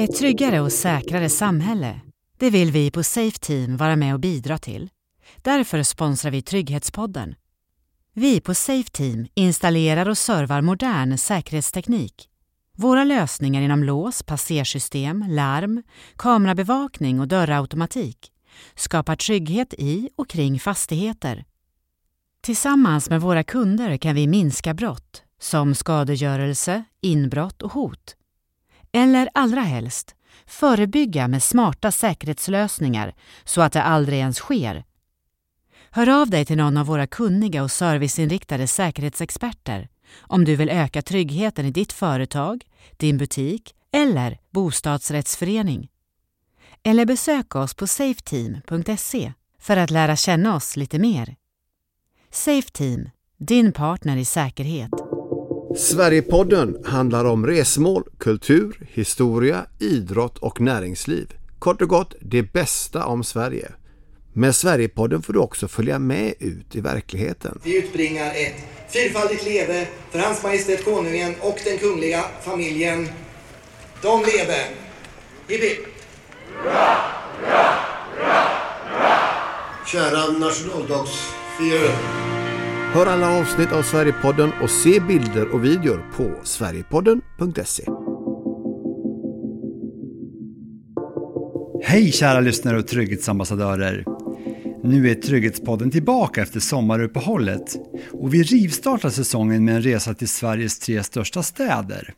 Ett tryggare och säkrare samhälle, det vill vi på Safe Team vara med och bidra till. Därför sponsrar vi Trygghetspodden. Vi på Safe Team installerar och servar modern säkerhetsteknik. Våra lösningar inom lås, passersystem, larm, kamerabevakning och dörrautomatik skapar trygghet i och kring fastigheter. Tillsammans med våra kunder kan vi minska brott som skadegörelse, inbrott och hot. Eller allra helst, förebygga med smarta säkerhetslösningar så att det aldrig ens sker. Hör av dig till någon av våra kunniga och serviceinriktade säkerhetsexperter om du vill öka tryggheten i ditt företag, din butik eller bostadsrättsförening. Eller besök oss på safeteam.se för att lära känna oss lite mer. Safeteam, din partner i säkerhet. Sverigepodden handlar om resmål, kultur, historia, idrott och näringsliv. Kort och gott det bästa om Sverige. Med Sverigepodden får du också följa med ut i verkligheten. Vi utbringar ett fyrfaldigt leve för Hans Majestät Konungen och den kungliga familjen. De leve! Hipp hipp! Kära nationaldagsfirare. Hör alla avsnitt av Sverigepodden och se bilder och videor på sverigepodden.se. Hej kära lyssnare och trygghetsambassadörer! Nu är Trygghetspodden tillbaka efter sommaruppehållet och vi rivstartar säsongen med en resa till Sveriges tre största städer.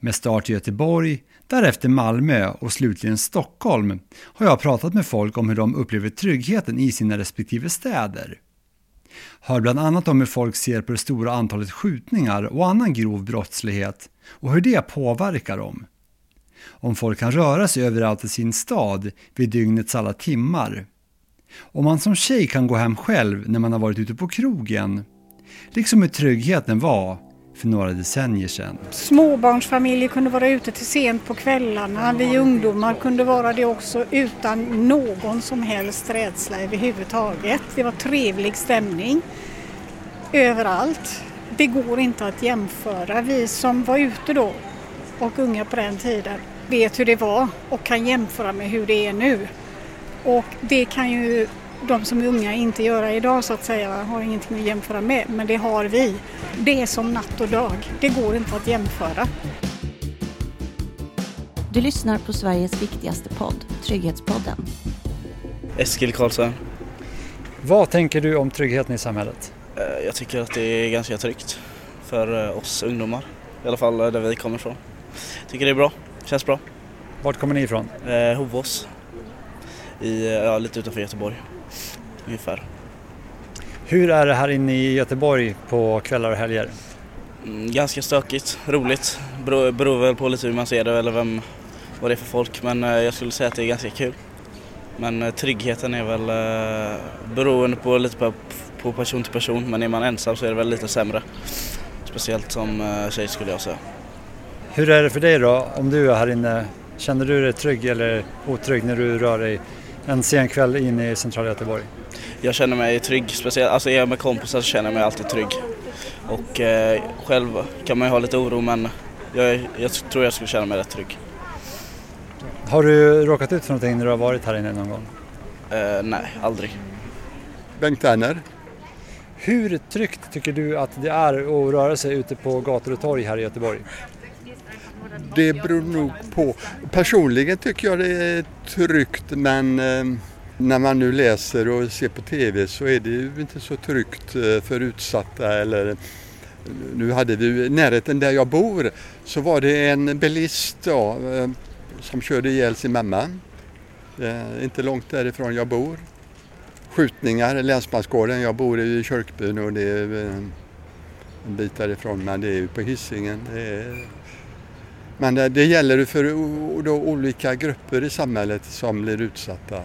Med start i Göteborg, därefter Malmö och slutligen Stockholm har jag pratat med folk om hur de upplever tryggheten i sina respektive städer. Hör bland annat om hur folk ser på det stora antalet skjutningar och annan grov brottslighet och hur det påverkar dem. Om folk kan röra sig överallt i sin stad vid dygnets alla timmar. Om man som tjej kan gå hem själv när man har varit ute på krogen. Liksom hur tryggheten var för några decennier sedan. Småbarnsfamiljer kunde vara ute till sent på kvällarna. Vi ungdomar kunde vara det också utan någon som helst rädsla överhuvudtaget. Det var trevlig stämning överallt. Det går inte att jämföra. Vi som var ute då och unga på den tiden vet hur det var och kan jämföra med hur det är nu. Och det kan ju de som är unga inte göra idag så att säga, har ingenting att jämföra med, men det har vi. Det är som natt och dag, det går inte att jämföra. Du lyssnar på Sveriges viktigaste podd, Trygghetspodden. Eskil Karlsson. Vad tänker du om tryggheten i samhället? Eh, Jag tycker att det är ganska tryggt för eh, oss ungdomar. I alla fall där vi kommer ifrån. Tycker det är bra, känns bra. Vart kommer ni ifrån? Eh, Hovås. I, eh, ja, lite utanför Göteborg. Ungefär. Hur är det här inne i Göteborg på kvällar och helger? Mm, ganska stökigt, roligt. Beror, beror väl på lite hur man ser det eller vem, vad det är för folk. Men eh, jag skulle säga att det är ganska kul. Men eh, tryggheten är väl eh, beroende på lite på, på person till person. Men är man ensam så är det väl lite sämre. Speciellt som eh, tjej skulle jag säga. Hur är det för dig då om du är här inne? Känner du dig trygg eller otrygg när du rör dig en sen kväll inne i centrala Göteborg? Jag känner mig trygg, speciellt, alltså är jag med kompisar så känner jag mig alltid trygg. Och eh, själv kan man ju ha lite oro men jag, jag tror jag skulle känna mig rätt trygg. Har du råkat ut för någonting när du har varit här inne någon gång? Eh, nej, aldrig. Bengt Werner. Hur tryggt tycker du att det är att röra sig ute på gator och torg här i Göteborg? Det beror nog på. Personligen tycker jag det är tryggt men eh, när man nu läser och ser på TV så är det ju inte så tryggt eh, för utsatta eller nu hade vi i närheten där jag bor så var det en bilist då, eh, som körde ihjäl sin mamma. Eh, inte långt därifrån jag bor. Skjutningar i Länsmansgården. Jag bor i Kyrkbyn och det är en bit därifrån men det är ju på Hisingen. Men det, det gäller ju för då olika grupper i samhället som blir utsatta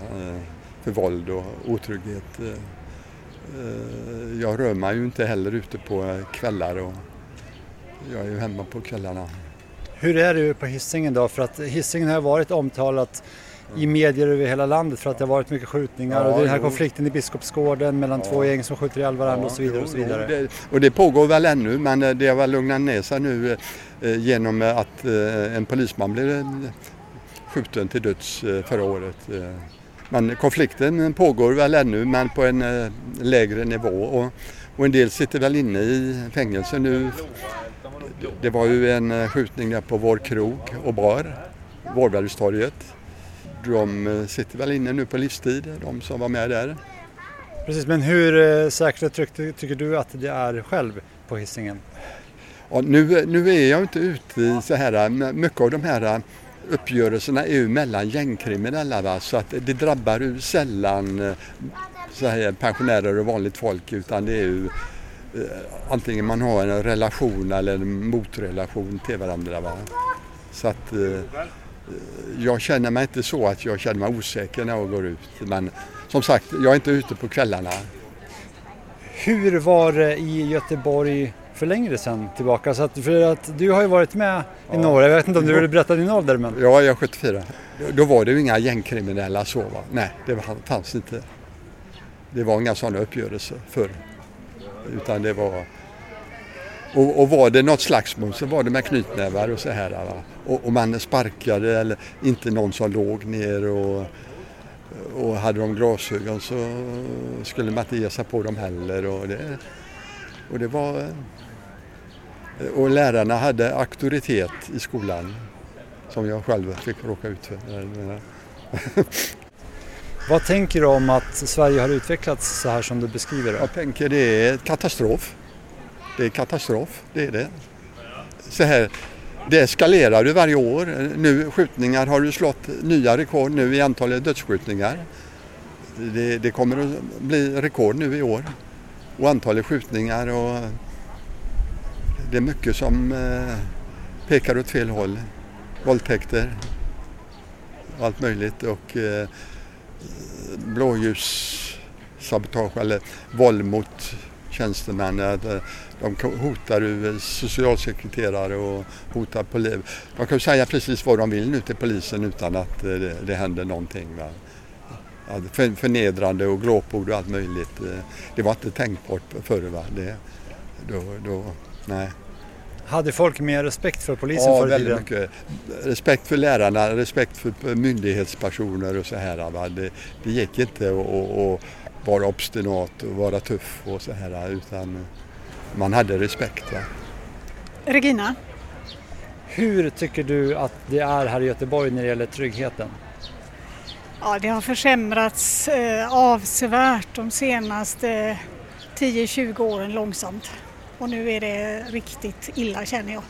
för våld och otrygghet. Eh, eh, Jag rör mig ju inte heller ute på kvällar och jag är ju hemma på kvällarna. Hur är det på Hisingen då? För att Hisingen har varit omtalat i medier över hela landet för att det har varit mycket skjutningar Ja, och den här jo. konflikten i Biskopsgården mellan två gäng som skjuter ihjäl varandra och så vidare. jo, Och, så vidare. det, och det pågår väl ännu men eh, det har väl lugnat ner sig nu eh, genom att eh, en polisman blev skjuten till döds eh, förra året. Eh. Men konflikten pågår väl ännu men på en eh, lägre nivå och, och en del sitter väl inne i fängelse nu. Det var ju en skjutning där på vår krog och bar, Vårbergstorget. De sitter väl inne nu på livstid, de som var med där. Precis, men hur säkert tycker du att det är själv på hissingen? Ja, nu, nu är jag inte ute i så här, mycket av de här uppgörelserna är ju mellan gängkriminella va? så att det drabbar ju sällan eh, så här, pensionärer och vanligt folk utan det är ju eh, antingen man har en relation eller en motrelation till varandra. Va? Så att eh, jag känner mig inte så att jag känner mig osäker när jag går ut men som sagt, jag är inte ute på kvällarna. Hur var det i Göteborg för längre sedan tillbaka. Så att, för att du har ju varit med i några, jag vet inte om du vill berätta din ålder? Men... Ja, jag är 74. Då var det ju inga gängkriminella så va? Nej, det fanns inte. Det var inga sådana uppgörelser förr. Utan det var... Och, och var det något slagsmål så var det med knytnävar och så här. Va? Och, och man sparkade eller inte någon som låg ner och och hade de glasögon så skulle man inte ge sig på dem heller. Och det, och det var och lärarna hade auktoritet i skolan som jag själv fick råka ut för. Vad tänker du om att Sverige har utvecklats så här som du beskriver det? Jag tänker det är katastrof. Det är katastrof, det är det. Så här, det eskalerar ju varje år. Nu skjutningar har du slått nya rekord nu i antalet dödsskjutningar. Det, det kommer att bli rekord nu i år. Och antalet skjutningar och det är mycket som eh, pekar åt fel håll. Våldtäkter och allt möjligt och eh, blåljussabotage eller våld mot tjänstemän. De hotar socialsekreterare och hotar polis. De kan säga precis vad de vill nu till polisen utan att eh, det, det händer någonting. Va? Förnedrande och glåpord och allt möjligt. Eh, det var inte tänkbart förr. Va? Det, då, då, nej. Hade folk mer respekt för polisen ja, förr i tiden? mycket. Respekt för lärarna, respekt för myndighetspersoner och så här. Va? Det, det gick inte att vara obstinat och vara tuff och så här utan man hade respekt. Va? Regina? Hur tycker du att det är här i Göteborg när det gäller tryggheten? Ja, det har försämrats eh, avsevärt de senaste 10-20 åren långsamt. Och nu är det riktigt illa känner jag.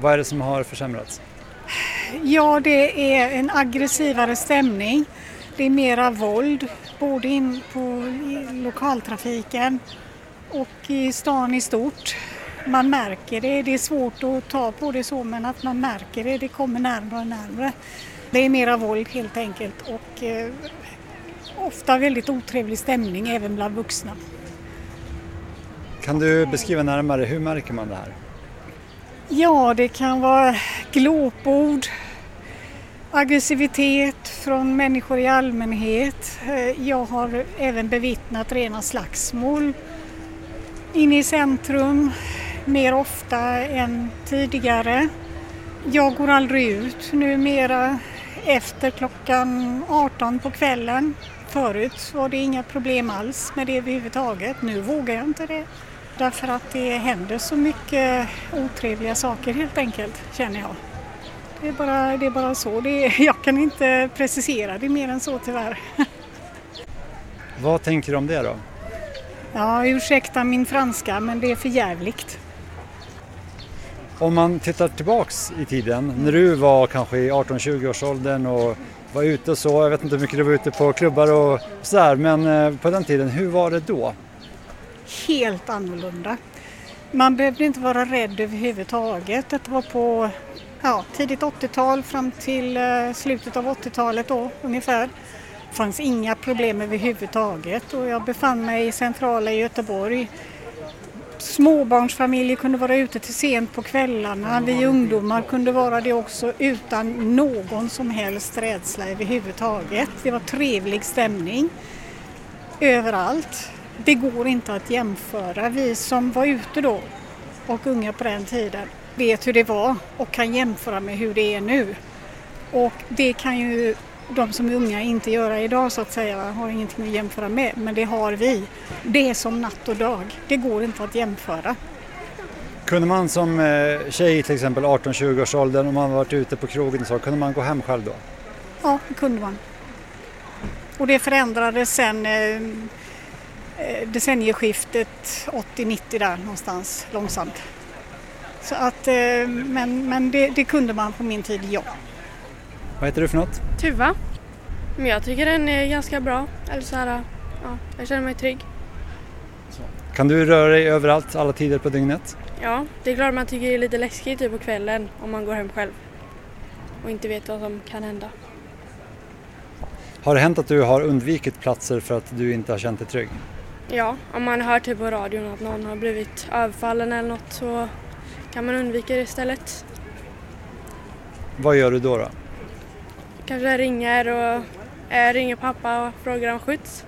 Vad är det som har försämrats? Ja, det är en aggressivare stämning. Det är mera våld, både in på lokaltrafiken och i stan i stort. Man märker det, det är svårt att ta på det så men att man märker det, det kommer närmare och närmare. Det är mera våld helt enkelt och eh, ofta väldigt otrevlig stämning även bland vuxna. Kan du beskriva närmare, hur märker man det här? Ja, det kan vara glåpord, aggressivitet från människor i allmänhet. Eh, jag har även bevittnat rena slagsmål inne i centrum mer ofta än tidigare. Jag går aldrig ut numera efter klockan 18 på kvällen. Förut var det inga problem alls med det överhuvudtaget. Nu vågar jag inte det. Därför att det händer så mycket otrevliga saker helt enkelt, känner jag. Det är bara, det är bara så. Det är, jag kan inte precisera det mer än så tyvärr. Vad tänker du om det då? Ja, ursäkta min franska, men det är för jävligt. Om man tittar tillbaks i tiden, när du var kanske i 18-20 års åldern och var ute och så, jag vet inte hur mycket du var ute på klubbar och sådär, men eh, på den tiden, hur var det då? Helt annorlunda. Man behövde inte vara rädd överhuvudtaget. Det var på ja, tidigt 80-tal fram till eh, slutet av 80-talet då ungefär. Det fanns inga problem överhuvudtaget och jag befann mig i centrala Göteborg. Småbarnsfamiljer kunde vara ute till sent på kvällarna. Vi ungdomar kunde vara det också utan någon som helst rädsla överhuvudtaget. Det var trevlig stämning överallt. Det går inte att jämföra. Vi som var ute då och unga på den tiden vet hur det var och kan jämföra med hur det är nu. Och det kan ju de som är unga inte göra idag så att säga, har ingenting att jämföra med. Men det har vi. Det är som natt och dag. Det går inte att jämföra. Kunde man som eh, tjej till exempel 18-20 års åldern om man varit ute på krogen så kunde man gå hem själv då? Ja, det kunde man. Och det förändrades sen eh decennieskiftet 80-90 där någonstans långsamt. Så att, eh, men men det, det, kunde man på min tid, ja. Vad heter du för något? Tuva. Men jag tycker den är ganska bra. Eller så här, ja, jag känner mig trygg. Kan du röra dig överallt alla tider på dygnet? Ja, det är klart man tycker det är lite läskigt typ på kvällen om man går hem själv och inte vet vad som kan hända. Har det hänt att du har undvikit platser för att du inte har känt dig trygg? Ja, om man hör typ på radion att någon har blivit överfallen eller något så kan man undvika det istället. Vad gör du då? då? Kanske ringer och äh, ringer pappa och frågar om skjuts.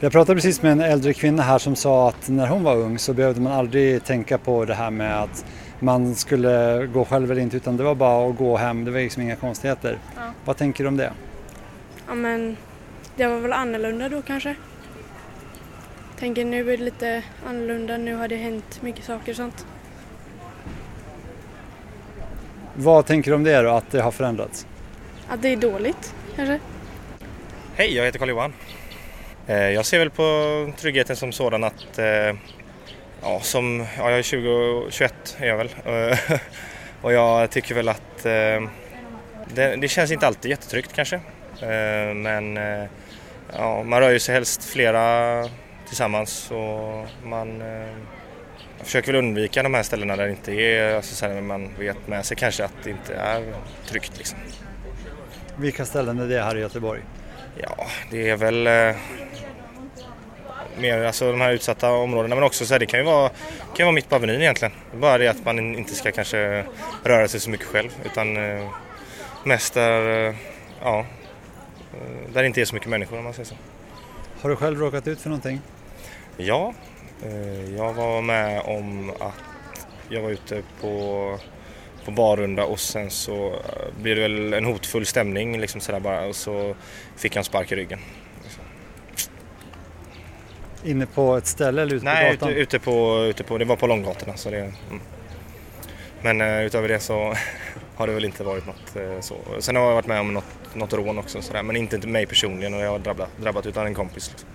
Jag pratade precis med en äldre kvinna här som sa att när hon var ung så behövde man aldrig tänka på det här med att man skulle gå själv eller inte utan det var bara att gå hem, det var liksom inga konstigheter. Ja. Vad tänker du om det? Ja men det var väl annorlunda då kanske. Tänker nu är det lite annorlunda, nu har det hänt mycket saker och sånt. Vad tänker du om det då, att det har förändrats? Att det är dåligt kanske. Hej, jag heter Karl-Johan. Eh, jag ser väl på tryggheten som sådan att eh, ja, som, ja, jag är 20, 21 är jag väl och jag tycker väl att det, det känns inte alltid jättetryggt kanske men ja, man rör ju sig helst flera tillsammans och man försöker väl undvika de här ställena där det inte är, alltså så här, man vet med sig kanske att det inte är tryggt liksom. Vilka ställen är det här i Göteborg? Ja, det är väl eh, mer alltså de här utsatta områdena men också så här, det kan ju vara, kan vara mitt på Avenyn egentligen. Bara det att man inte ska kanske röra sig så mycket själv utan eh, mest där, eh, ja, eh, där det inte är så mycket människor om man säger så. Har du själv råkat ut för någonting? Ja, eh, jag var med om att jag var ute på på barrunda och sen så eh, blev det väl en hotfull stämning liksom sådär bara och så fick jag en spark i ryggen. Inne på ett ställe eller ute Nej, på gatan? Nej, ute, på, ute på, det var på Långgatorna. Så det, mm. Men utöver det så har det väl inte varit något uh, så. Sen har jag varit med om något, något rån också sådär, men inte till mig personligen och jag har drabbat, drabbat utan en kompis. Liksom.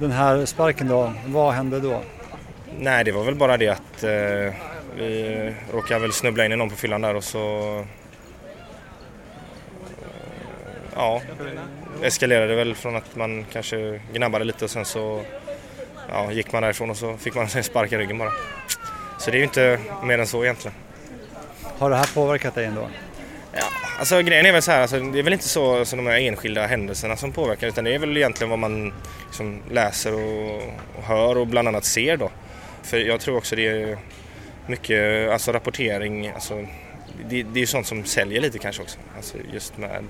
Den här sparken då, vad hände då? Nej, det var väl bara det att uh, vi råkade väl snubbla in i någon på fyllan där och så ja, eskalerade väl från att man kanske gnabbade lite och sen så ja, gick man därifrån och så fick man en spark i ryggen bara. Så det är ju inte mer än så egentligen. Har det här påverkat dig ändå? Ja, alltså grejen är väl så här, alltså, det är väl inte så, så de här enskilda händelserna som påverkar utan det är väl egentligen vad man liksom läser och, och hör och bland annat ser då. För jag tror också det är mycket alltså rapportering, alltså det, det är ju sånt som säljer lite kanske också. Alltså just med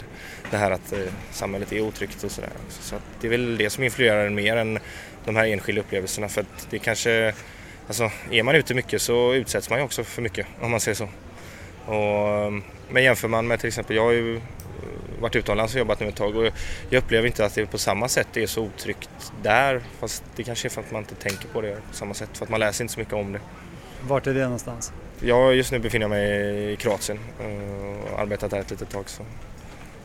det här att eh, samhället är otryggt och sådär. Så det är väl det som influerar mer än de här enskilda upplevelserna för att det kanske, alltså är man ute mycket så utsätts man ju också för mycket om man säger så. Och, men jämför man med till exempel, jag har ju varit utomlands och jobbat nu ett tag och jag upplever inte att det på samma sätt är så otryggt där fast det kanske är för att man inte tänker på det på samma sätt för att man läser inte så mycket om det. Vart är det någonstans? Jag just nu befinner mig i Kroatien eh, och har arbetat där ett litet tag. Så.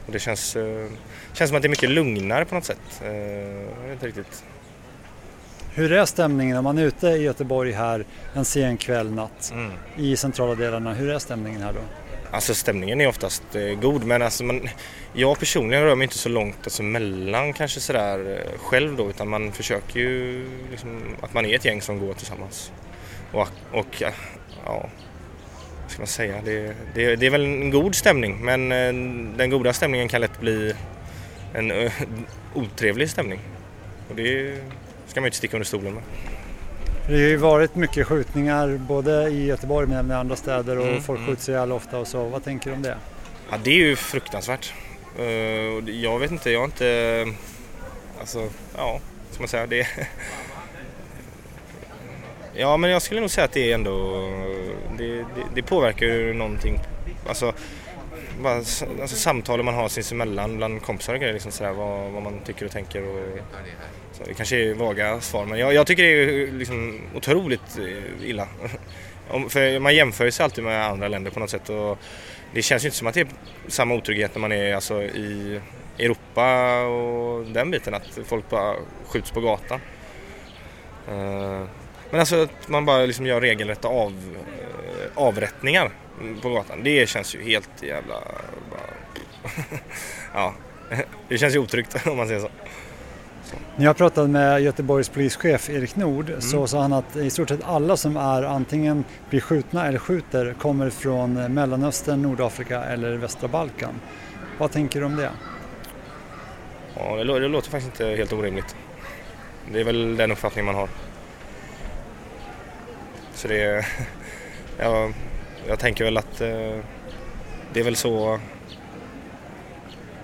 Och det känns, eh, känns som att det är mycket lugnare på något sätt. Jag vet inte riktigt. Hur är stämningen om man är ute i Göteborg här en sen kväll, natt mm. i centrala delarna? Hur är stämningen här då? Alltså stämningen är oftast god men alltså man, jag personligen rör mig inte så långt alltså mellan kanske sådär själv då utan man försöker ju liksom, att man är ett gäng som går tillsammans. Och, och ja, vad ska man säga, det, det, det, är väl en god stämning men eh, den goda stämningen kan lätt bli en otrevlig stämning. Och det ska man ju inte sticka under stolen med. Det har ju varit mycket skjutningar både i Göteborg men även i andra städer och mm, folk mm. skjuts ihjäl ofta och så. Vad tänker du om det? Ja, det är ju fruktansvärt. Uh, jag vet inte, jag har inte... Alltså, ja, ska man säga. Det, Ja, men jag skulle nog säga att det är ändå... Det, det, det påverkar ju någonting. Alltså, bara, alltså samtalen man har sinsemellan bland kompisar och grejer, liksom sådär, vad, vad man tycker och tänker. Och, så det kanske är vaga svar men jag, jag tycker det är liksom otroligt illa. För man jämför sig alltid med andra länder på något sätt och det känns ju inte som att det är samma otrygghet när man är alltså, i Europa och den biten, att folk bara skjuts på gatan. Eh, men alltså att man bara liksom gör regelrätta av, eh, avrättningar på gatan, det känns ju helt jävla... Bara, ja, det känns ju otryggt om man säger så. När jag pratade med Göteborgs polischef Erik Nord mm. så sa han att i stort sett alla som är antingen blir skjutna eller skjuter kommer från Mellanöstern, Nordafrika eller västra Balkan. Vad tänker du om det? Ja, det, det låter faktiskt inte helt orimligt. Det är väl den uppfattning man har. Så det är... Ja, jag tänker väl att eh, det är väl så...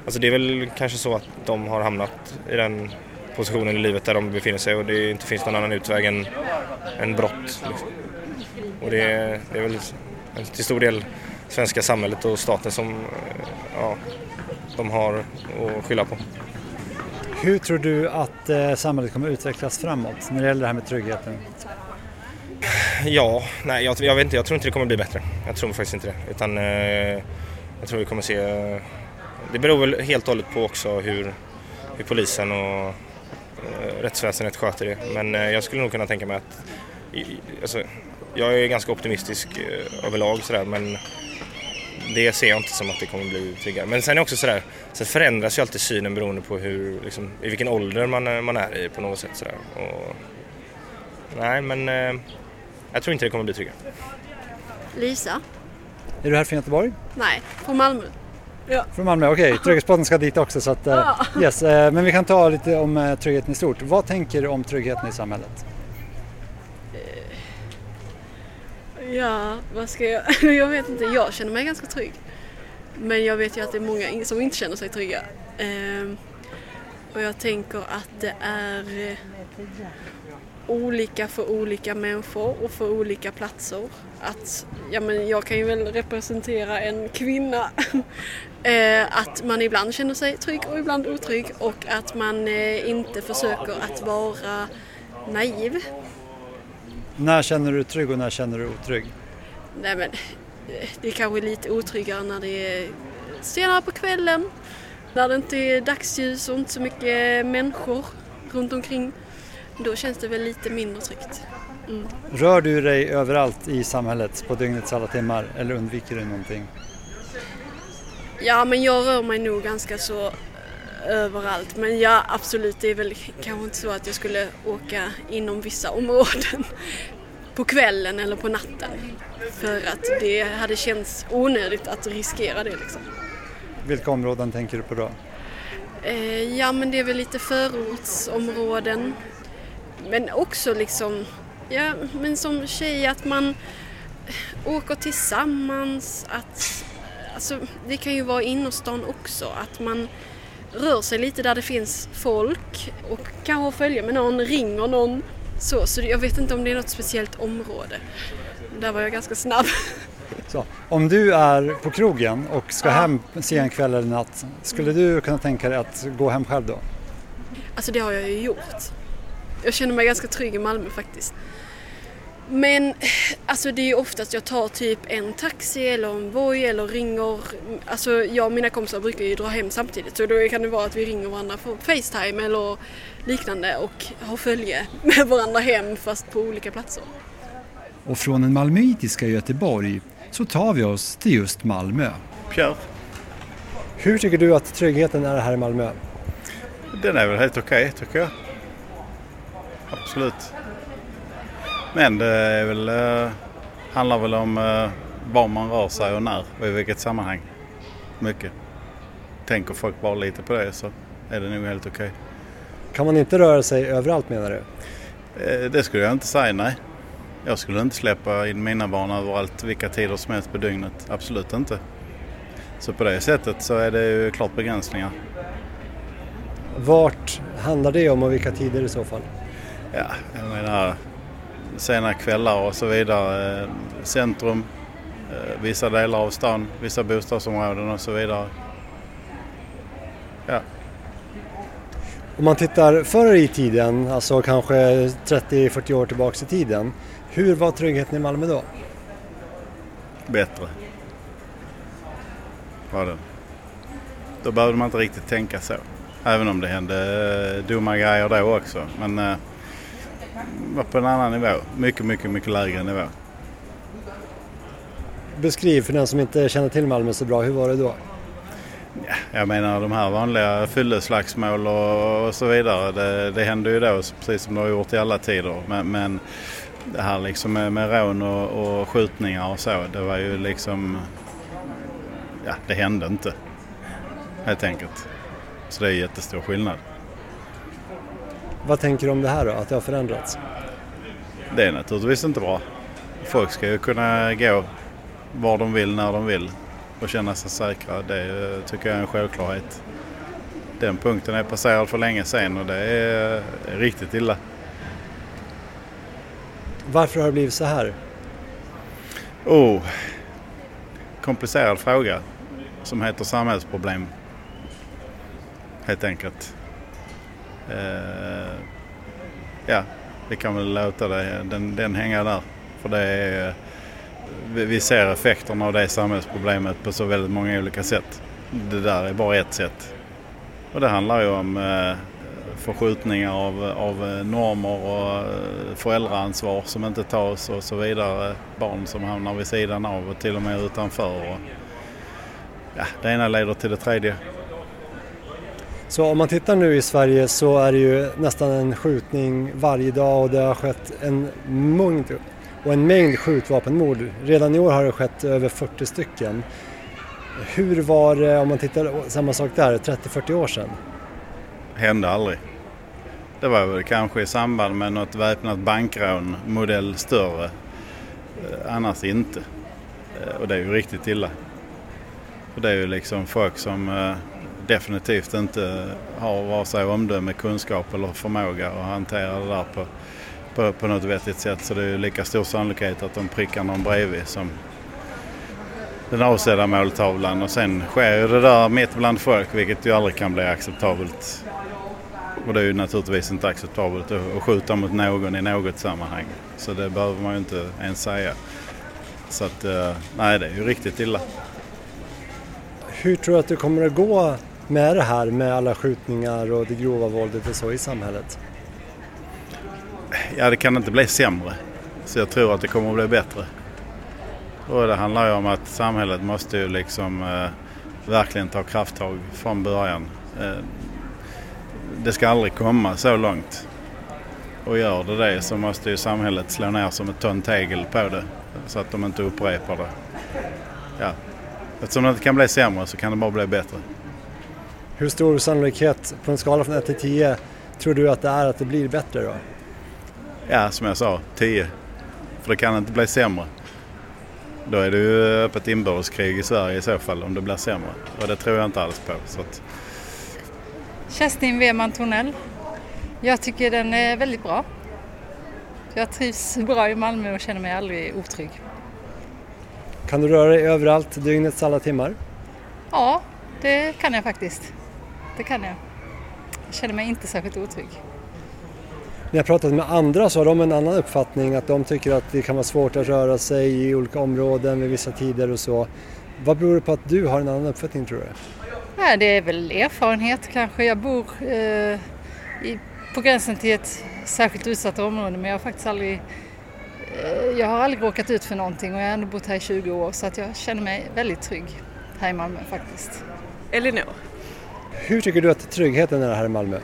Alltså det är väl kanske så att de har hamnat i den positionen i livet där de befinner sig och det inte finns någon annan utväg än, än brott. Liksom. Och det är, det är väl till stor del svenska samhället och staten som eh, ja, de har att skylla på. Hur tror du att eh, samhället kommer utvecklas framåt när det gäller det här med tryggheten? Ja, nej jag, jag, vet inte, jag tror inte det kommer bli bättre. Jag tror faktiskt inte det. Utan eh, jag tror vi kommer se... Det beror väl helt och hållet på också hur, hur polisen och eh, rättsväsendet sköter det. Men eh, jag skulle nog kunna tänka mig att... Alltså, jag är ganska optimistisk eh, överlag sådär men det ser jag inte som att det kommer bli tryggare. Men sen är det också sådär, sen förändras ju alltid synen beroende på hur, liksom, i vilken ålder man, eh, man är i på något sätt sådär. Och, nej men eh, jag tror inte det kommer bli tryggare. Lisa. Är du här från Göteborg? Nej, från Malmö. Ja. Från Malmö, okej. Okay. Trygghetspodden ska dit också. Så att, ja. yes. Men vi kan ta lite om tryggheten i stort. Vad tänker du om tryggheten i samhället? Ja, vad ska jag... Jag vet inte, jag känner mig ganska trygg. Men jag vet ju att det är många som inte känner sig trygga. Ehm, och jag tänker att det är eh, olika för olika människor och för olika platser. Att, ja men jag kan ju väl representera en kvinna. Eh, att man ibland känner sig trygg och ibland otrygg och att man eh, inte försöker att vara naiv när känner du trygg och när känner du otrygg? Nej men, det är kanske lite otryggare när det är senare på kvällen. När det inte är dagsljus och inte så mycket människor runt omkring. Då känns det väl lite mindre tryggt. Mm. Rör du dig överallt i samhället på dygnets alla timmar eller undviker du någonting? Ja, men jag rör mig nog ganska så överallt. Men ja, absolut, det är väl kanske inte så att jag skulle åka inom vissa områden på kvällen eller på natten. För att det hade känts onödigt att riskera det liksom. Vilka områden tänker du på då? Eh, ja, men det är väl lite förortsområden. Men också liksom, ja, men som tjej att man åker tillsammans, att Alltså, det kan ju vara innerstan också, att man rör sig lite där det finns folk och kanske följer med någon, ringer någon. Så, så jag vet inte om det är något speciellt område. Där var jag ganska snabb. Så, om du är på krogen och ska ja. hem sen kväll eller natt, skulle du kunna tänka dig att gå hem själv då? Alltså det har jag ju gjort. Jag känner mig ganska trygg i Malmö faktiskt. Men alltså det är oftast jag tar typ en taxi eller en Voi eller ringer. Alltså jag och mina kompisar brukar ju dra hem samtidigt så då kan det vara att vi ringer varandra på Facetime eller liknande och har följe med varandra hem fast på olika platser. Och från den malmöitiska Göteborg så tar vi oss till just Malmö. Pierre. Hur tycker du att tryggheten är här i Malmö? Den är väl helt okej okay, tycker jag. Absolut. Men det är väl, eh, handlar väl om eh, var man rör sig och när och i vilket sammanhang. Mycket. Tänker folk bara lite på det så är det nog helt okej. Okay. Kan man inte röra sig överallt menar du? Eh, det skulle jag inte säga, nej. Jag skulle inte släppa in mina barn överallt vilka tider som helst på dygnet. Absolut inte. Så på det sättet så är det ju klart begränsningar. Vart handlar det om och vilka tider i så fall? Ja, jag menar sena kvällar och så vidare. Centrum, eh, vissa delar av stan, vissa bostadsområden och så vidare. Ja. Om man tittar förr i tiden, alltså kanske 30-40 år tillbaks i tiden. Hur var tryggheten i Malmö då? Bättre. Var det. Då behövde man inte riktigt tänka så. Även om det hände eh, dumma grejer då också. Men eh, var på en annan nivå. Mycket, mycket, mycket lägre nivå. Beskriv för den som inte känner till Malmö så bra, hur var det då? Ja, jag menar de här vanliga fylleslagsmål och, och så vidare. Det, det hände ju då precis som det har gjort i alla tider. Men, men det här liksom med, med rån och, och skjutningar och så, det var ju liksom... Ja, det hände inte. Helt enkelt. Så det är jättestor skillnad. Vad tänker du om det här då, att det har förändrats? Det är naturligtvis inte bra. Folk ska ju kunna gå var de vill, när de vill och känna sig säkra. Det tycker jag är en självklarhet. Den punkten är passerad för länge sedan och det är riktigt illa. Varför har det blivit så här? Oh, komplicerad fråga som heter samhällsproblem. Helt enkelt. Eh, ja, vi kan väl låta det, den, den hänga där. För det är, vi ser effekterna av det samhällsproblemet på så väldigt många olika sätt. Det där är bara ett sätt. Och det handlar ju om eh, förskjutningar av, av normer och eh, föräldraansvar som inte tas och så vidare. Barn som hamnar vid sidan av och till och med utanför. Och, ja, det ena leder till det tredje. Så om man tittar nu i Sverige så är det ju nästan en skjutning varje dag och det har skett en mängd, och en mängd skjutvapenmord. Redan i år har det skett över 40 stycken. Hur var det, om man tittar samma sak där, 30-40 år sedan? Hände aldrig. Det var väl kanske i samband med något väpnat bankrån, modell större. Eh, annars inte. Eh, och det är ju riktigt illa. Och det är ju liksom folk som eh, definitivt inte har vare sig omdöme, kunskap eller förmåga att hantera det där på, på, på något vettigt sätt. Så det är ju lika stor sannolikhet att de prickar någon bredvid som den avsedda måltavlan och sen sker ju det där mitt bland folk vilket ju aldrig kan bli acceptabelt. Och det är ju naturligtvis inte acceptabelt att skjuta mot någon i något sammanhang. Så det behöver man ju inte ens säga. Så att, eh, nej det är ju riktigt illa. Hur tror du att det kommer att gå med det här med alla skjutningar och det grova våldet och så i samhället? Ja, det kan inte bli sämre. Så jag tror att det kommer att bli bättre. Och det handlar ju om att samhället måste ju liksom eh, verkligen ta krafttag från början. Eh, det ska aldrig komma så långt. Och gör det det så måste ju samhället slå ner som ett ton tegel på det. Så att de inte upprepar det. Ja. Eftersom det inte kan bli sämre så kan det bara bli bättre. Hur stor sannolikhet på en skala från 1 till 10 tror du att det är att det blir bättre då? Ja, som jag sa, 10. För det kan inte bli sämre. Då är det ju öppet inbördeskrig i Sverige i så fall om det blir sämre. Och det tror jag inte alls på. Så att... Kerstin Weman Tornell. Jag tycker den är väldigt bra. Jag trivs bra i Malmö och känner mig aldrig otrygg. Kan du röra dig överallt dygnets alla timmar? Ja, det kan jag faktiskt. Det kan jag. Jag känner mig inte särskilt otrygg. När jag pratat med andra så har de en annan uppfattning att de tycker att det kan vara svårt att röra sig i olika områden vid vissa tider och så. Vad beror det på att du har en annan uppfattning tror du? Ja, det är väl erfarenhet kanske. Jag bor eh, i, på gränsen till ett särskilt utsatt område men jag har faktiskt aldrig eh, jag har aldrig råkat ut för någonting och jag har ändå bott här i 20 år så att jag känner mig väldigt trygg här i Malmö faktiskt. Elinor. Hur tycker du att tryggheten är här i Malmö?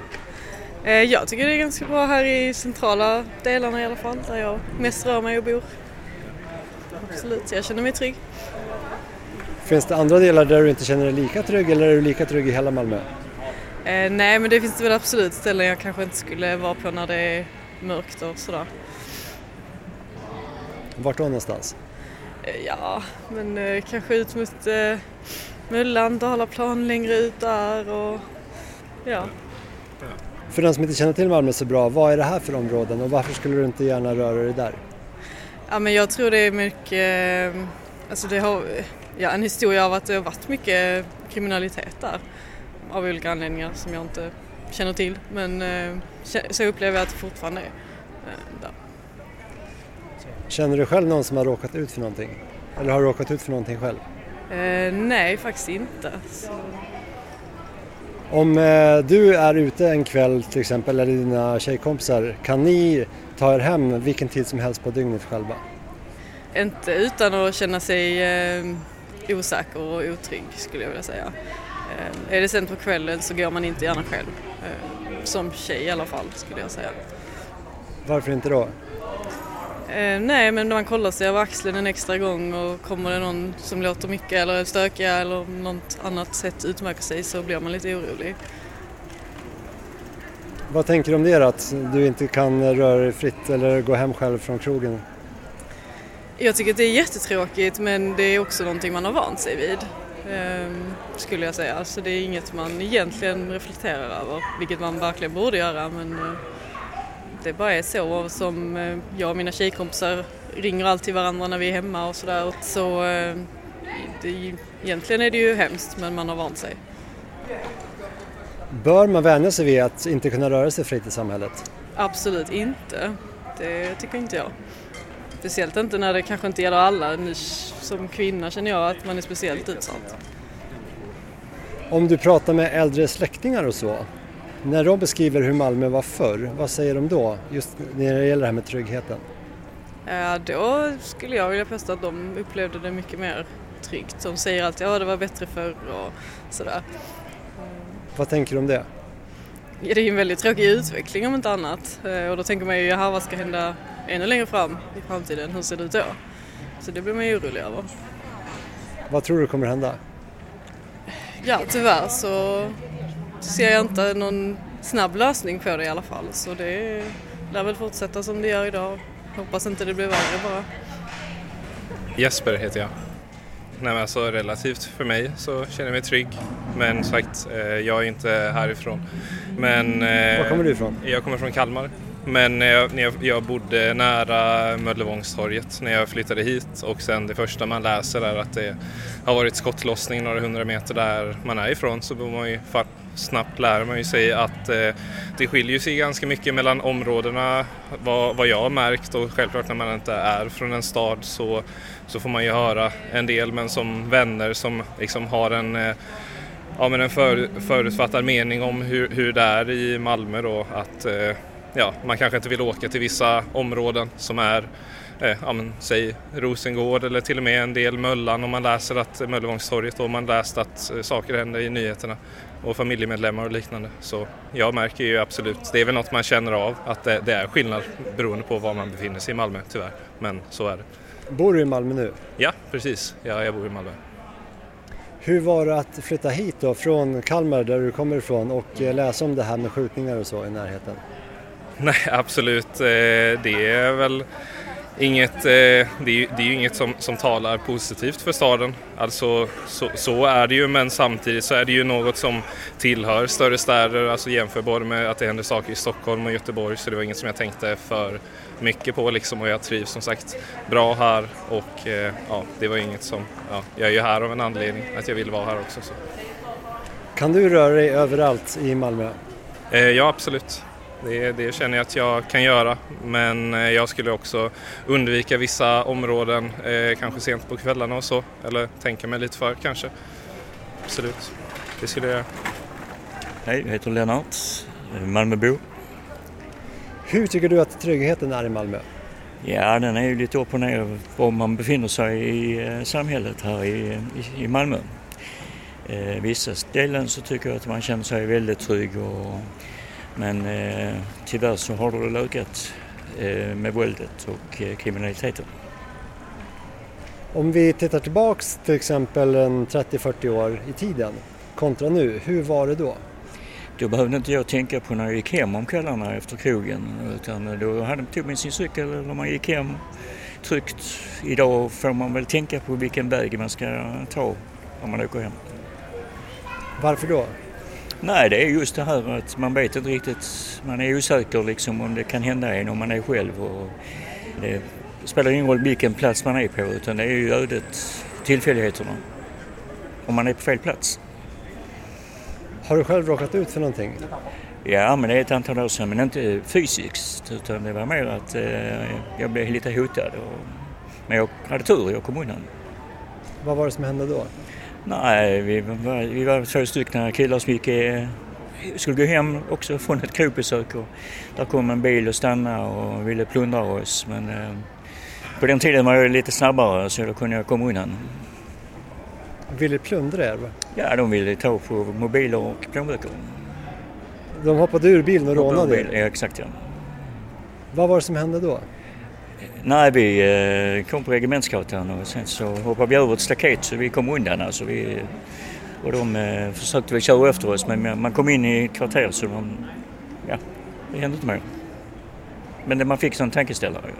Jag tycker det är ganska bra här i centrala delarna i alla fall, där jag mest rör mig och bor. Absolut, jag känner mig trygg. Finns det andra delar där du inte känner dig lika trygg eller är du lika trygg i hela Malmö? Eh, nej, men det finns väl absolut ställen jag kanske inte skulle vara på när det är mörkt och sådär. Vart då någonstans? Eh, ja, men eh, kanske ut mot eh, Möllan, Dalaplan längre ut där och ja. För den som inte känner till Malmö så bra, vad är det här för områden och varför skulle du inte gärna röra dig där? Ja, men jag tror det är mycket Alltså det har ja, en historia av att det har varit mycket kriminalitet där av olika anledningar som jag inte känner till men eh, så upplever jag att det fortfarande är eh, där. Känner du själv någon som har råkat ut för någonting? Eller har du råkat ut för någonting själv? Eh, nej, faktiskt inte. Så... Om eh, du är ute en kväll till exempel, eller dina tjejkompisar, kan ni ta er hem vilken tid som helst på dygnet själva? Inte utan att känna sig eh, osäker och otrygg skulle jag vilja säga. Eh, är det sent på kvällen så går man inte gärna själv. Eh, som tjej i alla fall skulle jag säga. Varför inte då? Eh, nej, men man kollar sig över axeln en extra gång och kommer det någon som låter mycket eller stökiga eller något annat sätt utmärker sig så blir man lite orolig. Vad tänker du om det då, att du inte kan röra dig fritt eller gå hem själv från krogen? Jag tycker att det är jättetråkigt men det är också någonting man har vant sig vid. Ehm, skulle jag säga. Så det är inget man egentligen reflekterar över, vilket man verkligen borde göra. Men eh, det bara är så som eh, jag och mina tjejkompisar ringer alltid varandra när vi är hemma och sådär. Så eh, det, egentligen är det ju hemskt men man har vant sig. Bör man vänja sig vid att inte kunna röra sig fritt i samhället? Absolut inte. Det tycker inte jag. Speciellt inte när det kanske inte gäller alla. som kvinna känner jag att man är speciellt utsatt. Om du pratar med äldre släktingar och så, när de beskriver hur Malmö var förr, vad säger de då? Just när det gäller det här med tryggheten. Då skulle jag vilja påstå att de upplevde det mycket mer tryggt. De säger alltid att ja, det var bättre förr och sådär. Vad tänker du om det? Ja, det är en väldigt tråkig utveckling om inte annat. Eh, och då tänker man ju, jaha vad ska hända ännu längre fram i framtiden? Hur ser det ut då? Så det blir man ju orolig över. Vad tror du kommer hända? Ja, tyvärr så ser jag inte någon snabb lösning på det i alla fall. Så det lär väl fortsätta som det gör idag. Hoppas inte det blir värre bara. Jesper heter jag. Nej, men alltså, relativt för mig så känner jag mig trygg. Men sagt, eh, jag är inte härifrån. Men, eh, Var kommer du ifrån? Jag kommer från Kalmar. Men när jag, när jag, jag bodde nära Möllevångstorget när jag flyttade hit och sen det första man läser är att det har varit skottlossning några hundra meter där man är ifrån så man ju snabbt lär man ju sig att eh, det skiljer sig ganska mycket mellan områdena vad, vad jag har märkt och självklart när man inte är från en stad så, så får man ju höra en del men som vänner som liksom har en eh, ja, men en för, förutfattad mening om hur, hur det är i Malmö då att eh, ja, man kanske inte vill åka till vissa områden som är eh, ja, men, säg Rosengård eller till och med en del Möllan om man läser att Möllevångstorget och man läst att eh, saker händer i nyheterna och familjemedlemmar och liknande. Så jag märker ju absolut, det är väl något man känner av, att det, det är skillnad beroende på var man befinner sig i Malmö tyvärr. Men så är det. Bor du i Malmö nu? Ja, precis. Ja, jag bor i Malmö. Hur var det att flytta hit då från Kalmar där du kommer ifrån och eh, läsa om det här med skjutningar och så i närheten? Nej, absolut. Eh, det är väl inget, eh, det är, ju inget som, som talar positivt för staden. Alltså så, så, är det ju men samtidigt så är det ju något som tillhör större städer, alltså jämförbart med att det händer saker i Stockholm och Göteborg så det var inget som jag tänkte för mycket på liksom och jag trivs som sagt bra här och eh, ja, det var inget som, ja, jag är ju här av en anledning att jag vill vara här också. Så. Kan du röra dig överallt i Malmö? Ja absolut. Det, det, känner jag att jag kan göra men eh, jag skulle också undvika vissa områden, eh, kanske sent på kvällarna och så, eller tänka mig lite för kanske. Absolut, det skulle jag göra. Hej, jag heter Lennart, Malmöbo. Hur tycker du att tryggheten är i Malmö? Ja, den är ju lite upp och ner var man befinner sig i eh, samhället här i, i, i Malmö. Eh, vissa ställen så tycker jag att man känner sig väldigt trygg och men eh, tyvärr så har det ökat eh, med våldet och eh, kriminaliteten. Om vi tittar tillbaks till exempel 30-40 år i tiden kontra nu, hur var det då? Då behövde inte jag tänka på när jag gick hem om kvällarna efter krogen utan då hade, tog man sin cykel eller man gick hem tryggt. Idag får man väl tänka på vilken väg man ska ta om man åker hem. Varför då? Nej, det är just det här att man vet inte riktigt, man är osäker liksom om det kan hända en om man är själv. Och det spelar ingen roll vilken plats man är på utan det är ju ödet, tillfälligheterna. Om man är på fel plats. Har du själv råkat ut för någonting? Ja, men det är ett antal år sedan, men inte fysiskt utan det var mer att eh, jag blev lite hotad. Och, men jag hade tur, jag kom undan. Vad var det som hände då? Nej, vi var, vi var två stycken killar som gick, skulle gå hem också från ett krogbesök och där kom en bil och stannade och ville plundra oss. Men eh, på den tiden var jag lite snabbare så då kunde jag komma undan. Ville plundra er? va? Ja, de ville ta på mobiler och plånböcker. De hoppade ur bilen och rånade er? Ja, exakt ja. Vad var det som hände då? Nej, vi eh, kom på Regementsgatan och sen så hoppade vi över ett staket så vi kom undan. Alltså vi, och de eh, försökte väl köra efter oss men man kom in i ett kvarter så de, ja, det hände inte mer. Men det, man fick sån tankeställare.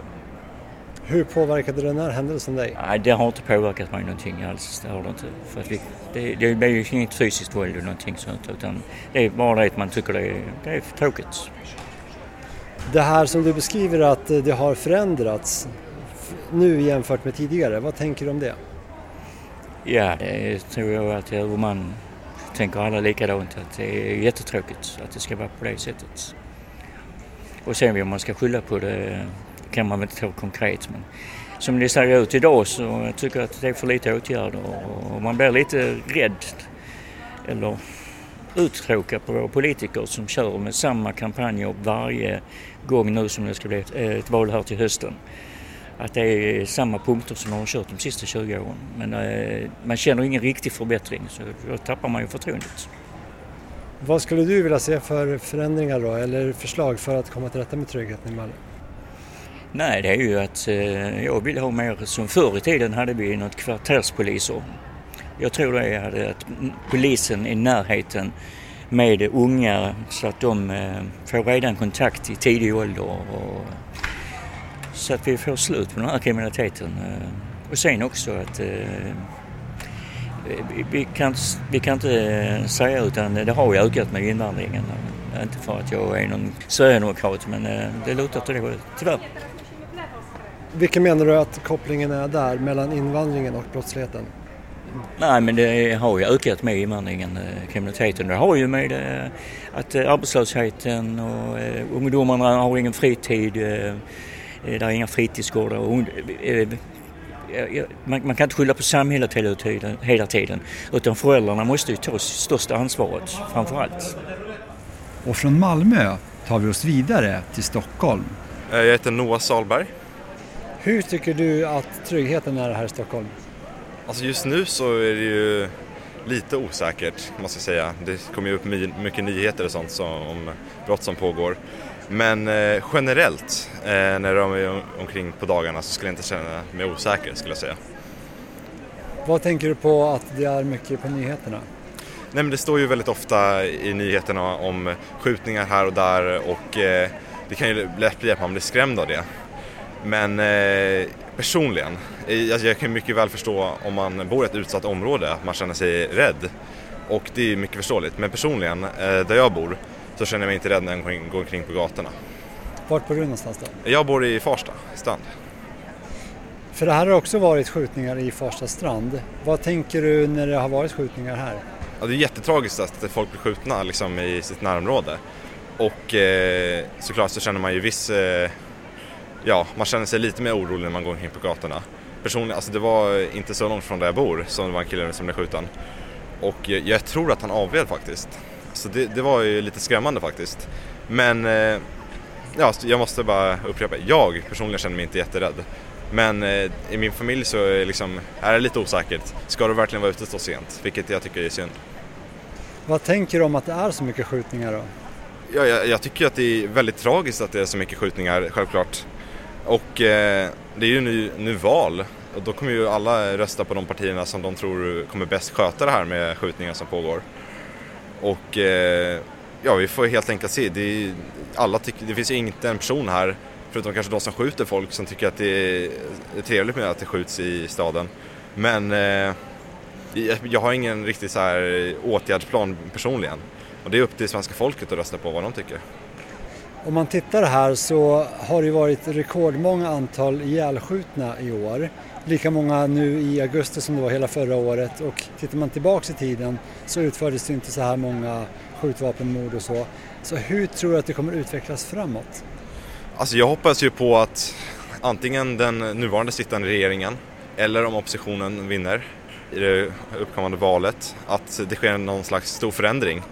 Hur påverkade den här händelsen dig? Nej, det har inte påverkat mig någonting alls. Det har det inte. För att vi, det, det är ju inget fysiskt våld eller någonting sånt utan det är bara det att man tycker det är, det är tråkigt. Det här som du beskriver att eh, det har förändrats nu jämfört med tidigare, vad tänker du om det? Ja, det tror jag att man tänker alla likadant att det är jättetråkigt att det ska vara på det sättet. Och sen om man ska skylla på det eh, kan man väl inte ta konkret men som det ser ut idag så tycker jag att det är för lite åtgärder och man blir lite rädd eller uttråkad på våra politiker som kör med samma kampanjer varje gång nu som det ska bli ett, ett val här till hösten. Att det är samma punkter som de har kört de sista 20 åren. Men eh, man känner ingen riktig förbättring så då tappar man ju förtroendet. Vad skulle du vilja se för förändringar då, eller förslag för att komma till rätta med tryggheten i Malmö? Nej, det är ju att eh, jag vill ha mer som förr i tiden hade vi något kvarterspoliser. Jag tror det är att polisen i närheten med unga så att de eh, får redan kontakt i tidig ålder och, så att vi får slut på den här kriminaliteten. Eh, och sen också att eh, vi, kan, vi kan inte säga utan det har ju ökat med invandringen. Inte för att jag är någon sverigedemokrat men det lutar åt det hållet, tyvärr. Vilken menar du att kopplingen är där mellan invandringen och brottsligheten? Nej men det har ju ökat med invandringen, eh, kriminaliteten. Det har ju med eh, att eh, arbetslösheten och ungdomarna har ingen fritid. Det är inga fritidsgårdar. Man, man kan inte skylla på samhället hela tiden, hela tiden utan föräldrarna måste ju ta största ansvaret framför allt. Och från Malmö tar vi oss vidare till Stockholm. Jag heter Noah Salberg. Hur tycker du att tryggheten är här i Stockholm? Alltså just nu så är det ju lite osäkert måste jag säga. Det kommer ju upp my- mycket nyheter och sånt som, om brott som pågår. Men eh, generellt eh, när de är om- omkring på dagarna så skulle jag inte känna mig osäker skulle jag säga. Vad tänker du på att det är mycket på nyheterna? Nej men det står ju väldigt ofta i nyheterna om skjutningar här och där och eh, det kan ju lätt bli att man blir skrämd av det. Men eh, personligen, eh, alltså jag kan mycket väl förstå om man bor i ett utsatt område att man känner sig rädd. Och det är mycket förståeligt. Men personligen, eh, där jag bor, så känner jag mig inte rädd när jag går omkring på gatorna. Vart bor du någonstans då? Jag bor i Farsta, Strand. För det här har också varit skjutningar i Farsta strand. Vad tänker du när det har varit skjutningar här? Ja, det är jättetragiskt att folk blir skjutna liksom, i sitt närområde. Och eh, såklart så känner man ju viss, eh, ja man känner sig lite mer orolig när man går omkring på gatorna. Personligen, alltså det var inte så långt från där jag bor som det var en kille som blev skjuten. Och eh, jag tror att han avled faktiskt. Så det, det var ju lite skrämmande faktiskt. Men eh, ja, jag måste bara upprepa, jag personligen känner mig inte jätterädd. Men eh, i min familj så är, liksom, är det lite osäkert. Ska du verkligen vara ute så sent? Vilket jag tycker är synd. Vad tänker du om att det är så mycket skjutningar då? Ja, jag, jag tycker att det är väldigt tragiskt att det är så mycket skjutningar, självklart. Och eh, det är ju nu, nu val och då kommer ju alla rösta på de partierna som de tror kommer bäst sköta det här med skjutningar som pågår. Och eh, ja, vi får helt enkelt se. Det, är, alla tycker, det finns ju inte en person här, förutom kanske de som skjuter folk, som tycker att det är, trevligt med att det skjuts i staden. Men eh, jag, jag har ingen riktig så här åtgärdsplan personligen. Och det är upp till svenska folket att rösta på vad de tycker. Om man tittar här så har det varit rekordmånga antal ihjälskjutna i år. Lika många nu i augusti som det var hela förra året och tittar man tillbaks i tiden så utfördes det inte så här många skjutvapenmord och så. Så hur tror du att det kommer utvecklas framåt? Alltså jag hoppas ju på att antingen den nuvarande sittande regeringen eller om oppositionen vinner i det uppkommande valet, att det sker någon slags stor förändring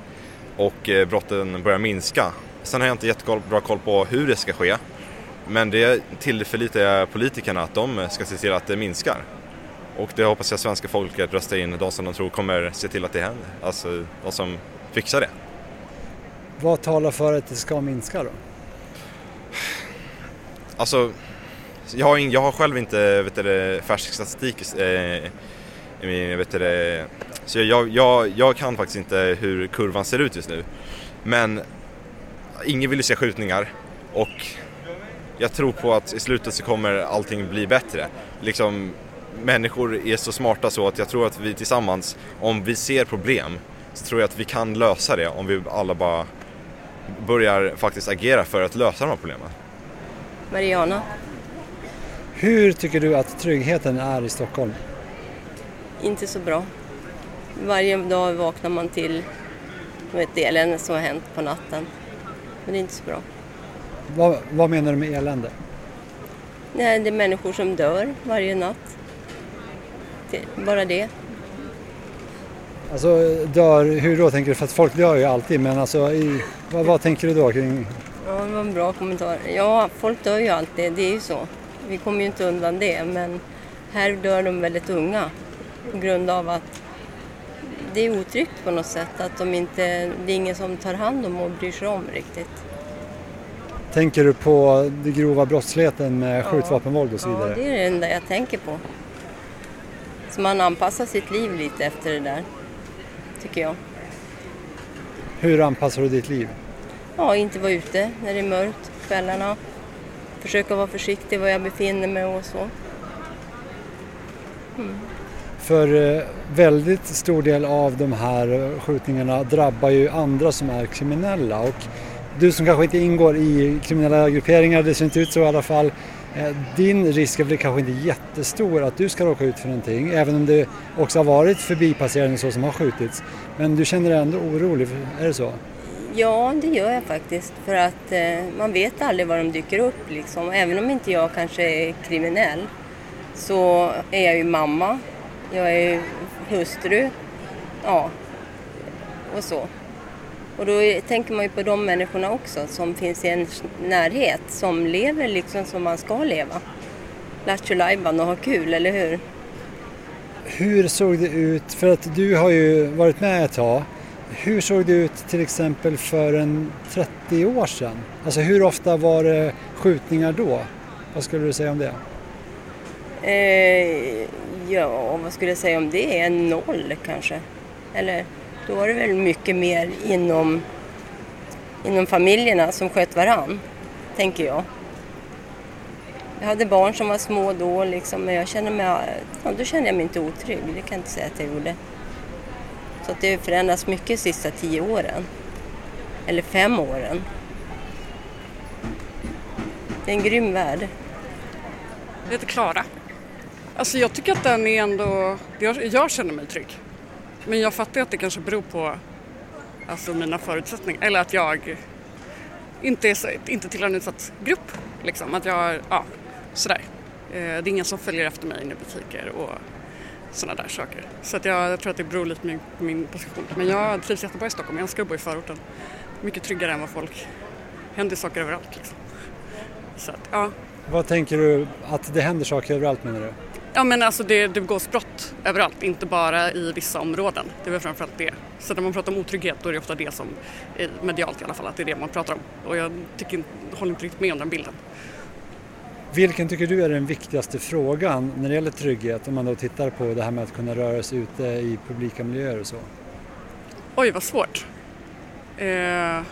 och eh, brotten börjar minska. Sen har jag inte jättebra koll på hur det ska ske, men det tillförlitar jag politikerna att de ska se till att det minskar. Och det hoppas jag svenska folket röstar in de som de tror kommer se till att det händer, alltså de som fixar det. Vad talar för att det ska minska då? Alltså, jag har, jag har själv inte vet du, färsk statistik eh, vet du, så jag, jag, jag kan faktiskt inte hur kurvan ser ut just nu. Men ingen vill ju se skjutningar och jag tror på att i slutet så kommer allting bli bättre. Liksom, människor är så smarta så att jag tror att vi tillsammans, om vi ser problem, så tror jag att vi kan lösa det om vi alla bara börjar faktiskt agera för att lösa de här problemen. Mariana. Hur tycker du att tryggheten är i Stockholm? Inte så bra. Varje dag vaknar man till ett elände som har hänt på natten. Men det är inte så bra. Vad, vad menar du med elände? Nej, det är människor som dör varje natt. Det, bara det. Alltså dör, hur då tänker du? För att folk dör ju alltid men alltså i, vad, vad tänker du då kring? Ja, det var en bra kommentar. Ja, folk dör ju alltid, det är ju så. Vi kommer ju inte undan det men här dör de väldigt unga på grund av att det är otryggt på något sätt. Att de inte, det är ingen som tar hand om och bryr sig om riktigt. Tänker du på den grova brottsligheten med skjutvapenvåld och så vidare? Ja, det är det enda jag tänker på. Så man anpassar sitt liv lite efter det där, tycker jag. Hur anpassar du ditt liv? Ja, inte vara ute när det är mörkt på kvällarna. Försöka vara försiktig var jag befinner mig och så. Mm. För eh, väldigt stor del av de här eh, skjutningarna drabbar ju andra som är kriminella och du som kanske inte ingår i kriminella grupperingar, det ser inte ut så i alla fall, eh, din risk är väl kanske inte jättestor att du ska råka ut för någonting, även om det också har varit förbipasserande så som har skjutits. Men du känner dig ändå orolig, är det så? Ja, det gör jag faktiskt. För att eh, man vet aldrig var de dyker upp. Liksom. Även om inte jag kanske är kriminell så är jag ju mamma, jag är hustru, ja, och så. Och då tänker man ju på de människorna också som finns i en närhet, som lever liksom som man ska leva. Lattjo och ha kul, eller hur? Hur såg det ut, för att du har ju varit med ett tag, hur såg det ut till exempel för en 30 år sedan? Alltså hur ofta var det skjutningar då? Vad skulle du säga om det? Eh, ja, vad skulle jag säga om det? är Noll kanske. Eller då var det väl mycket mer inom, inom familjerna som sköt varann, tänker jag. Jag hade barn som var små då, liksom, men jag kände mig, ja, då kände jag mig inte otrygg. Det kan jag inte säga att jag gjorde. Så att det har förändrats mycket de sista tio åren. Eller fem åren. Det är en grym värld. Jag heter Klara. Alltså jag tycker att den är ändå, jag, jag känner mig trygg. Men jag fattar att det kanske beror på alltså mina förutsättningar, eller att jag inte, är, inte tillhör en utsatt grupp. Liksom. Att jag, ja, sådär. Eh, det är ingen som följer efter mig in i butiker och sådana där saker. Så att jag, jag tror att det beror lite på min position. Men jag trivs jättebra i Stockholm, jag älskar att bo i förorten. Mycket tryggare än vad folk, händer saker överallt liksom. Så att, ja. Vad tänker du att det händer saker överallt menar du? Ja men alltså det, det begås brott överallt, inte bara i vissa områden. Det är väl framförallt det. Så när man pratar om otrygghet då är det ofta det som, medialt i alla fall, att det är det man pratar om. Och jag tycker, håller inte riktigt med om den bilden. Vilken tycker du är den viktigaste frågan när det gäller trygghet om man då tittar på det här med att kunna röra sig ute i publika miljöer och så? Oj, vad svårt. Eh...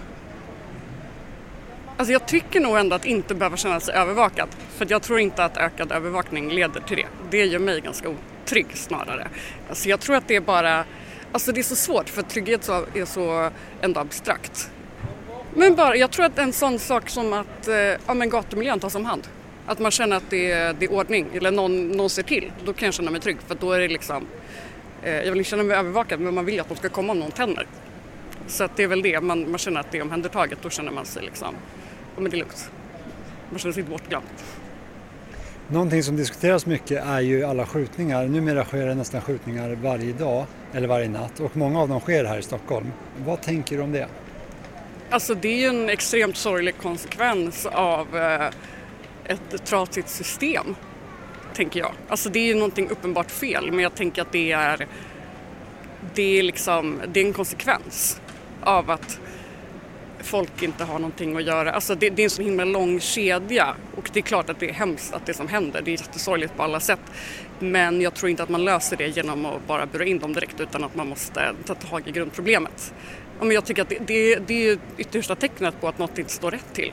Alltså jag tycker nog ändå att inte behöva känna sig övervakad. För jag tror inte att ökad övervakning leder till det. Det gör mig ganska otrygg snarare. Alltså jag tror att det är bara, alltså det är så svårt för trygghet är så ändå abstrakt. Men bara, jag tror att en sån sak som att eh, ja, men gatumiljön tas om hand. Att man känner att det är, det är ordning eller någon, någon ser till. Då kan jag känna mig trygg för då är det liksom eh, jag vill inte känna mig övervakad men man vill att de ska komma om någon tänder. Så att det är väl det, man, man känner att det är omhändertaget. Då känner man sig liksom, men det är lugnt. Man känner sig inte bortglömd. Någonting som diskuteras mycket är ju alla skjutningar. Numera sker det nästan skjutningar varje dag eller varje natt och många av dem sker här i Stockholm. Vad tänker du om det? Alltså det är ju en extremt sorglig konsekvens av eh, ett trasigt system, tänker jag. Alltså det är ju någonting uppenbart fel, men jag tänker att det är, det är, liksom, det är en konsekvens av att folk inte har någonting att göra. Alltså det, det är en så himla lång kedja och det är klart att det är hemskt att det som händer, det är jättesorgligt på alla sätt. Men jag tror inte att man löser det genom att bara bura in dem direkt utan att man måste ta tag i grundproblemet. men jag tycker att det, det, det är yttersta tecknet på att något inte står rätt till.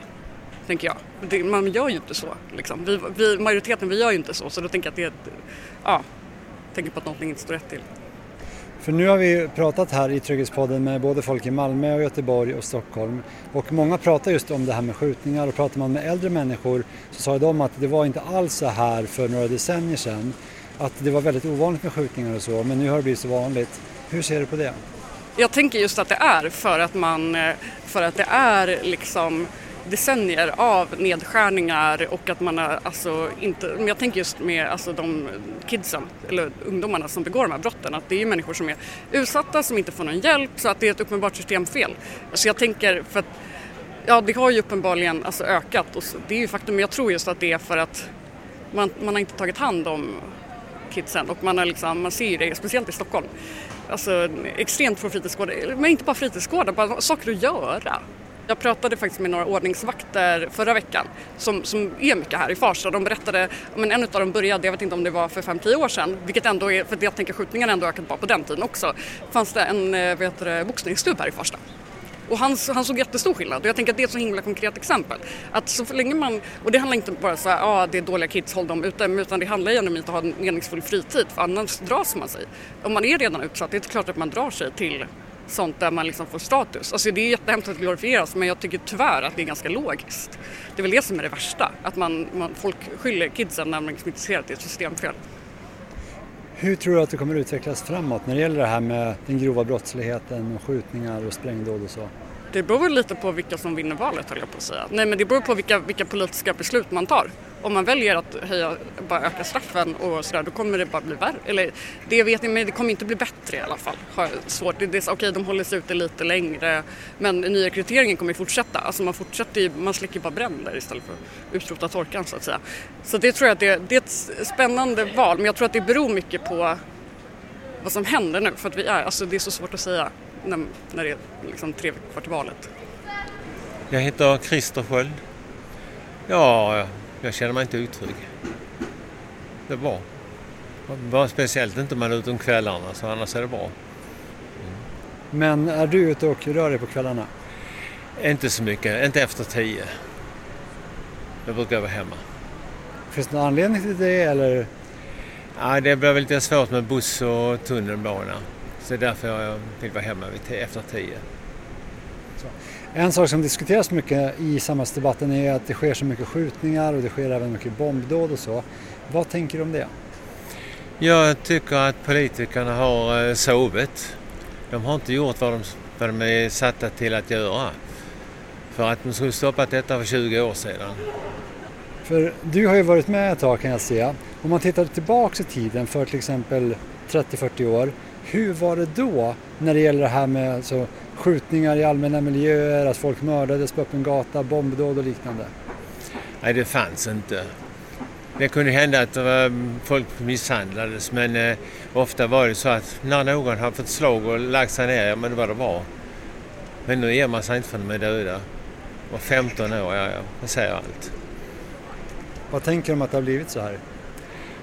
Tänker jag. Det, man gör ju inte så. Liksom. Vi, vi, majoriteten vi gör ju inte så så då tänker jag att det är ja, tänker på att någonting inte står rätt till. För nu har vi pratat här i Trygghetspodden med både folk i Malmö och Göteborg och Stockholm och många pratar just om det här med skjutningar och pratar man med äldre människor så sa de att det var inte alls så här för några decennier sedan. Att det var väldigt ovanligt med skjutningar och så men nu har det blivit så vanligt. Hur ser du på det? Jag tänker just att det är för att man, eh, för att det är liksom decennier av nedskärningar och att man har alltså inte, men jag tänker just med alltså de kidsen eller ungdomarna som begår de här brotten att det är människor som är utsatta som inte får någon hjälp så att det är ett uppenbart systemfel. Så jag tänker för att ja det har ju uppenbarligen alltså ökat och det är ju faktum men jag tror just att det är för att man, man har inte tagit hand om kidsen och man, har liksom, man ser det speciellt i Stockholm. Alltså extremt få fritidsgårdar, men inte bara fritidsgårdar, bara saker att göra. Jag pratade faktiskt med några ordningsvakter förra veckan som, som är mycket här i Farsta. De berättade, men en av dem började, jag vet inte om det var för 5-10 år sedan, vilket ändå är, för jag tänker skjutningarna ändå ökat bara på den tiden också, fanns det en eh, vet du, boxningsklubb här i Farsta. Och han, han såg jättestor skillnad och jag tänker att det är ett så himla konkret exempel. Att så länge man, och det handlar inte bara om att ah, det är dåliga kids, håll dem ute, utan det handlar ju om att ha en meningsfull fritid för annars dras man sig. Om man är redan utsatt, det är klart att man drar sig till sånt där man liksom får status. Alltså det är jättehemskt att glorifieras men jag tycker tyvärr att det är ganska logiskt. Det är väl det som är det värsta, att man, man folk skyller kidsen när man liksom inte ser att det är ett systemfel. Hur tror du att det kommer utvecklas framåt när det gäller det här med den grova brottsligheten och skjutningar och sprängdåd och så? Det beror väl lite på vilka som vinner valet höll jag på att säga. Nej men det beror på vilka, vilka politiska beslut man tar. Om man väljer att höja, bara öka straffen och sådär då kommer det bara bli värre. Eller det vet jag men det kommer inte bli bättre i alla fall. Har svårt. Det, det, Okej okay, de håller sig ute lite längre men nyrekryteringen kommer ju fortsätta. Alltså man fortsätter ju, man släcker bara bränder istället för att utrota torkan så att säga. Så det tror jag att det, det är ett spännande val men jag tror att det beror mycket på vad som händer nu för att vi är, alltså det är så svårt att säga när, när det är liksom tre veckor kvar till valet. Jag heter Christer Sköld. Ja, jag känner mig inte otrygg. Det är bra. Bara speciellt inte om man är ute om kvällarna, så annars är det bra. Mm. Men är du ute och rör dig på kvällarna? Inte så mycket, inte efter tio. Jag brukar vara hemma. Finns det någon anledning till det eller? Ja, det blir lite svårt med buss och tunnelbana. Så det är därför jag vill vara hemma efter tio. Så. En sak som diskuteras mycket i samhällsdebatten är att det sker så mycket skjutningar och det sker även mycket bombdåd och så. Vad tänker du om det? Jag tycker att politikerna har eh, sovit. De har inte gjort vad de, vad de är satta till att göra. För att de skulle stoppat detta för 20 år sedan. För du har ju varit med ett tag kan jag säga. Om man tittar tillbaks i tiden för till exempel 30-40 år hur var det då när det gäller det här med alltså, skjutningar i allmänna miljöer, att folk mördades på öppen gata, bombdåd och liknande? Nej, det fanns inte. Det kunde hända att folk misshandlades men eh, ofta var det så att när någon har fått slag och lagt sig ner, ja men det var det bra. Men nu ger man sig inte för de är döda. Och 15 år, ja, ja, det säger allt. Vad tänker du om att det har blivit så här?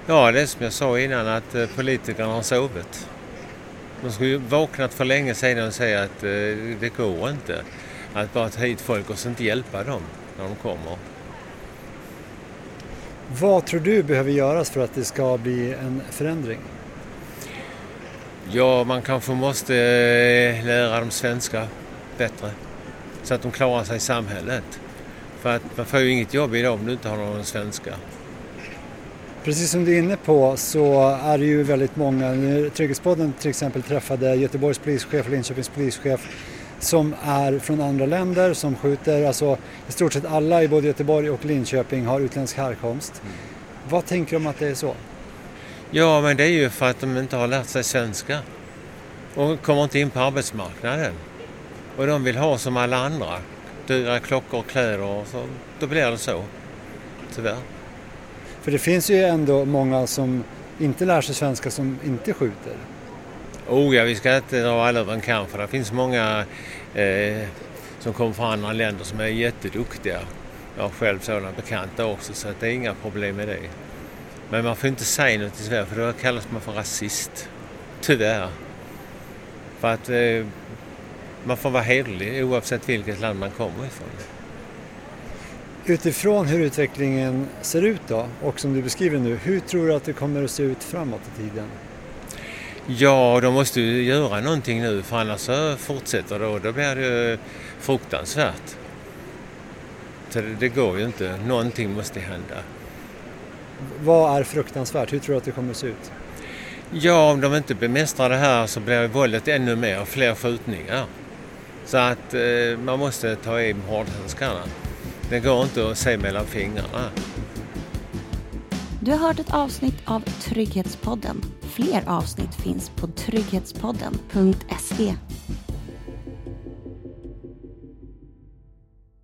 Ja, det är som jag sa innan att eh, politikerna har sovit. De skulle ju vaknat för länge sedan och säga att eh, det går inte att bara ta hit folk och inte hjälpa dem när de kommer. Vad tror du behöver göras för att det ska bli en förändring? Ja, man kanske måste eh, lära dem svenska bättre. så att de klarar sig i samhället. För att man får ju inget jobb idag om du inte har någon svenska. Precis som du är inne på så är det ju väldigt många, Trygghetspodden till exempel träffade Göteborgs polischef och Linköpings polischef som är från andra länder som skjuter, alltså i stort sett alla i både Göteborg och Linköping har utländsk härkomst. Mm. Vad tänker du om att det är så? Ja, men det är ju för att de inte har lärt sig svenska och kommer inte in på arbetsmarknaden. Och de vill ha som alla andra, dyra klockor och kläder och så, då blir det så. Tyvärr. För det finns ju ändå många som inte lär sig svenska som inte skjuter. Oh ja, vi ska inte dra alla över en kam för det finns många eh, som kommer från andra länder som är jätteduktiga. Jag har själv sådana bekanta också så att det är inga problem med det. Men man får inte säga något i Sverige för då kallas man för rasist. Tyvärr. För att eh, man får vara hederlig oavsett vilket land man kommer ifrån. Utifrån hur utvecklingen ser ut då och som du beskriver nu, hur tror du att det kommer att se ut framåt i tiden? Ja, de måste ju göra någonting nu för annars så fortsätter det och då blir det fruktansvärt. Så det, det går ju inte, någonting måste hända. Vad är fruktansvärt? Hur tror du att det kommer att se ut? Ja, om de inte bemästrar det här så blir våldet ännu mer, fler skjutningar. Så att eh, man måste ta i med hårdhandskarna. Det går inte att se mellan fingrarna. Du har hört ett avsnitt av Trygghetspodden. Fler avsnitt finns på trygghetspodden.se.